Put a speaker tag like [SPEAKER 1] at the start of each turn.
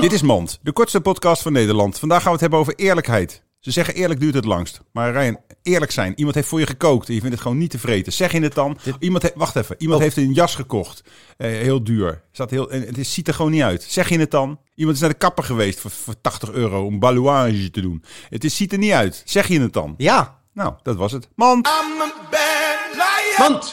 [SPEAKER 1] Dit is Mand, de kortste podcast van Nederland. Vandaag gaan we het hebben over eerlijkheid. Ze zeggen eerlijk duurt het langst. Maar Ryan, eerlijk zijn. Iemand heeft voor je gekookt en je vindt het gewoon niet te vreten. Zeg je het dan? Iemand wacht even. Iemand
[SPEAKER 2] oh.
[SPEAKER 1] heeft een jas gekocht. Eh, heel duur. Staat heel, het ziet er gewoon niet uit. Zeg je het dan? Iemand is naar de kapper geweest voor, 80 euro om balouage te doen. Het is, ziet er niet uit. Zeg je het dan?
[SPEAKER 2] Ja.
[SPEAKER 1] Nou, dat was het. Mand!
[SPEAKER 2] Mand.